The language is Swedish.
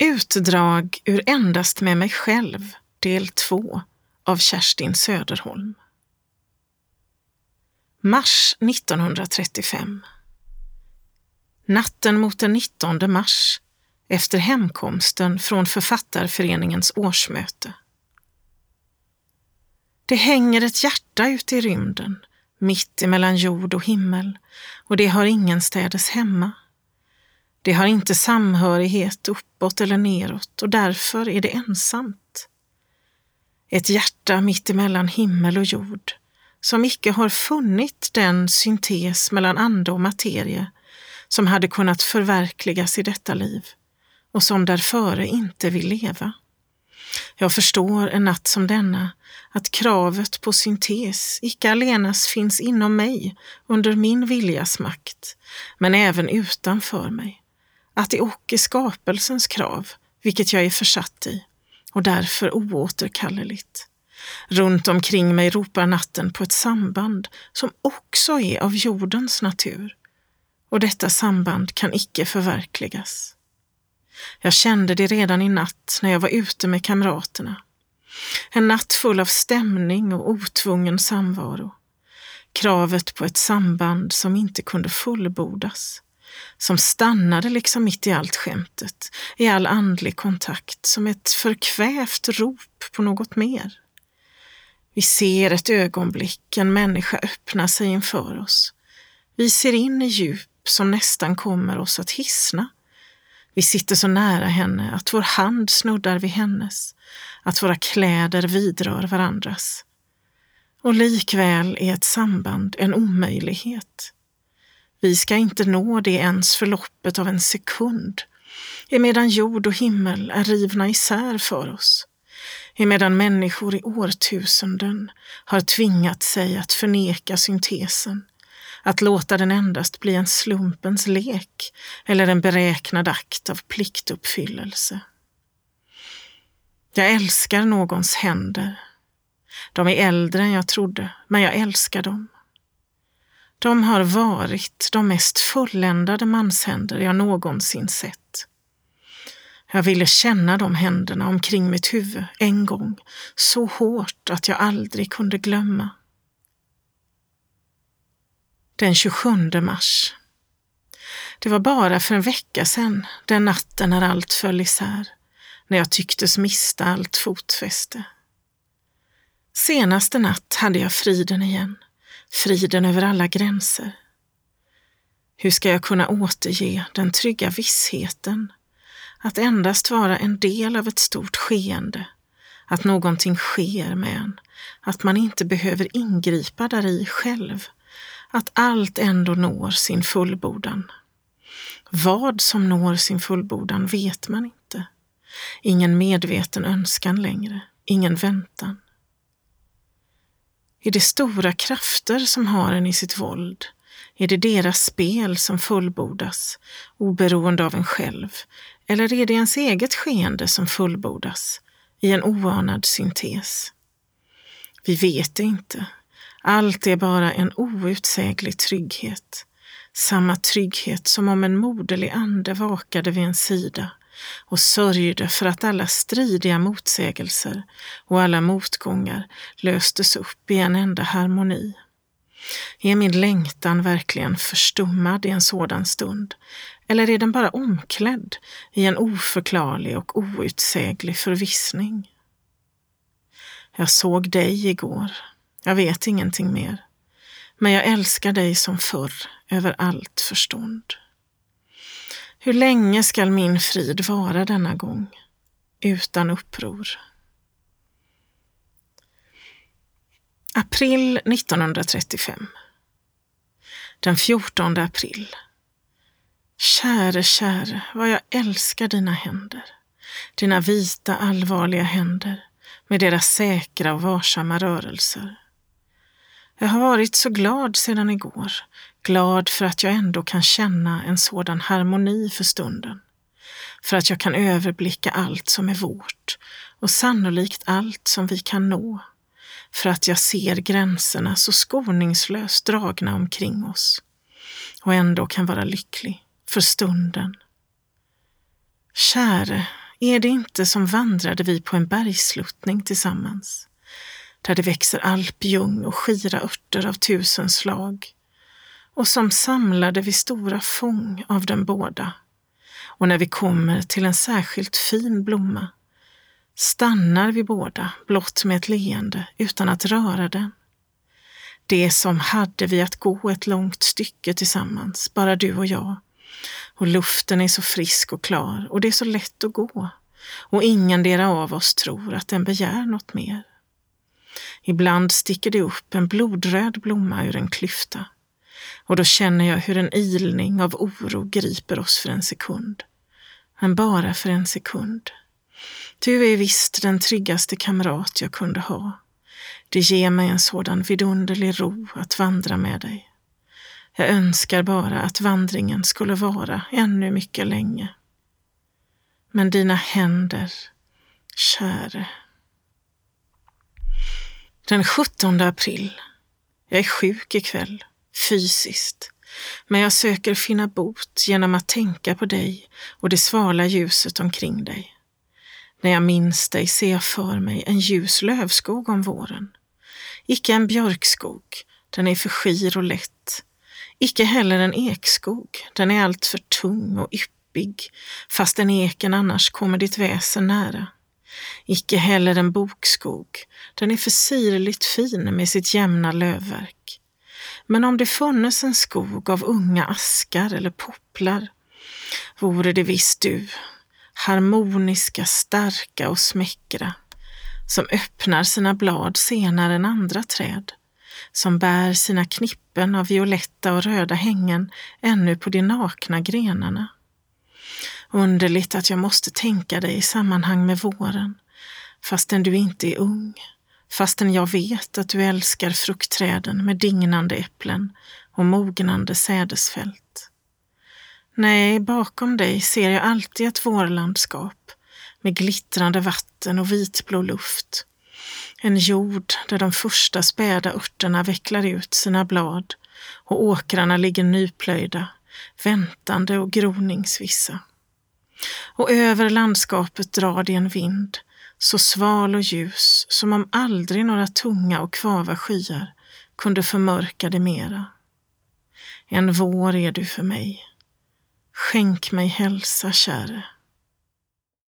Utdrag ur Endast med mig själv, del 2 av Kerstin Söderholm. Mars 1935. Natten mot den 19 mars, efter hemkomsten från Författarföreningens årsmöte. Det hänger ett hjärta ute i rymden, mitt emellan jord och himmel, och det har ingenstädes hemma. Det har inte samhörighet uppåt eller neråt och därför är det ensamt. Ett hjärta mitt emellan himmel och jord som icke har funnit den syntes mellan ande och materie som hade kunnat förverkligas i detta liv och som därföre inte vill leva. Jag förstår en natt som denna att kravet på syntes icke allenas finns inom mig under min viljas makt, men även utanför mig att det ock är skapelsens krav, vilket jag är försatt i och därför oåterkalleligt. Runt omkring mig ropar natten på ett samband som också är av jordens natur och detta samband kan icke förverkligas. Jag kände det redan i natt när jag var ute med kamraterna. En natt full av stämning och otvungen samvaro. Kravet på ett samband som inte kunde fullbordas som stannade liksom mitt i allt skämtet, i all andlig kontakt, som ett förkvävt rop på något mer. Vi ser ett ögonblick en människa öppna sig inför oss. Vi ser in i djup som nästan kommer oss att hissna. Vi sitter så nära henne att vår hand snuddar vid hennes, att våra kläder vidrör varandras. Och likväl är ett samband en omöjlighet. Vi ska inte nå det ens för loppet av en sekund, emedan jord och himmel är rivna isär för oss, emedan människor i årtusenden har tvingat sig att förneka syntesen, att låta den endast bli en slumpens lek eller en beräknad akt av pliktuppfyllelse. Jag älskar någons händer. De är äldre än jag trodde, men jag älskar dem. De har varit de mest fulländade manshänder jag någonsin sett. Jag ville känna de händerna omkring mitt huvud en gång, så hårt att jag aldrig kunde glömma. Den 27 mars. Det var bara för en vecka sedan, den natten när allt föll isär, när jag tycktes mista allt fotfäste. Senaste natt hade jag friden igen friden över alla gränser. Hur ska jag kunna återge den trygga vissheten att endast vara en del av ett stort skeende, att någonting sker med en, att man inte behöver ingripa där i själv, att allt ändå når sin fullbordan. Vad som når sin fullbordan vet man inte. Ingen medveten önskan längre, ingen väntan. Är det stora krafter som har en i sitt våld? Är det deras spel som fullbordas, oberoende av en själv? Eller är det ens eget skeende som fullbordas i en oanad syntes? Vi vet det inte. Allt är bara en outsäglig trygghet. Samma trygghet som om en moderlig ande vakade vid en sida och sörjde för att alla stridiga motsägelser och alla motgångar löstes upp i en enda harmoni. Är min längtan verkligen förstummad i en sådan stund? Eller är den bara omklädd i en oförklarlig och outsäglig förvissning? Jag såg dig igår. Jag vet ingenting mer. Men jag älskar dig som förr över allt förstånd. Hur länge skall min frid vara denna gång, utan uppror? April 1935 Den 14 april Käre, käre, vad jag älskar dina händer. Dina vita, allvarliga händer med deras säkra och varsamma rörelser. Jag har varit så glad sedan igår, glad för att jag ändå kan känna en sådan harmoni för stunden. För att jag kan överblicka allt som är vårt och sannolikt allt som vi kan nå. För att jag ser gränserna så skoningslöst dragna omkring oss och ändå kan vara lycklig för stunden. Käre, Är det inte som vandrade vi på en bergsluttning tillsammans, där det växer alpljung och skira örter av tusen slag, och som samlade vi stora fång av den båda. Och när vi kommer till en särskilt fin blomma stannar vi båda blott med ett leende utan att röra den. Det som hade vi att gå ett långt stycke tillsammans, bara du och jag. Och luften är så frisk och klar och det är så lätt att gå. Och ingen av oss tror att den begär något mer. Ibland sticker det upp en blodröd blomma ur en klyfta och då känner jag hur en ilning av oro griper oss för en sekund. Men bara för en sekund. Du är visst den tryggaste kamrat jag kunde ha. Det ger mig en sådan vidunderlig ro att vandra med dig. Jag önskar bara att vandringen skulle vara ännu mycket länge. Men dina händer, käre. Den 17 april. Jag är sjuk ikväll, fysiskt. Men jag söker finna bot genom att tänka på dig och det svala ljuset omkring dig. När jag minns dig ser jag för mig en ljus lövskog om våren. Icke en björkskog, den är för skir och lätt. Icke heller en ekskog, den är alltför tung och yppig, fastän eken annars kommer ditt väsen nära. Icke heller en bokskog, den är för sirligt fin med sitt jämna lövverk. Men om det funnes en skog av unga askar eller popplar, vore det visst du, harmoniska, starka och smäckra, som öppnar sina blad senare än andra träd, som bär sina knippen av violetta och röda hängen ännu på de nakna grenarna. Underligt att jag måste tänka dig i sammanhang med våren, fastän du inte är ung, fastän jag vet att du älskar fruktträden med dignande äpplen och mognande sädesfält. Nej, bakom dig ser jag alltid ett vårlandskap med glittrande vatten och vitblå luft. En jord där de första späda örterna vecklar ut sina blad och åkrarna ligger nyplöjda, väntande och groningsvissa. Och över landskapet drar det en vind, så sval och ljus som om aldrig några tunga och kvava skyar kunde förmörka det mera. En vår är du för mig, Skänk mig hälsa, käre.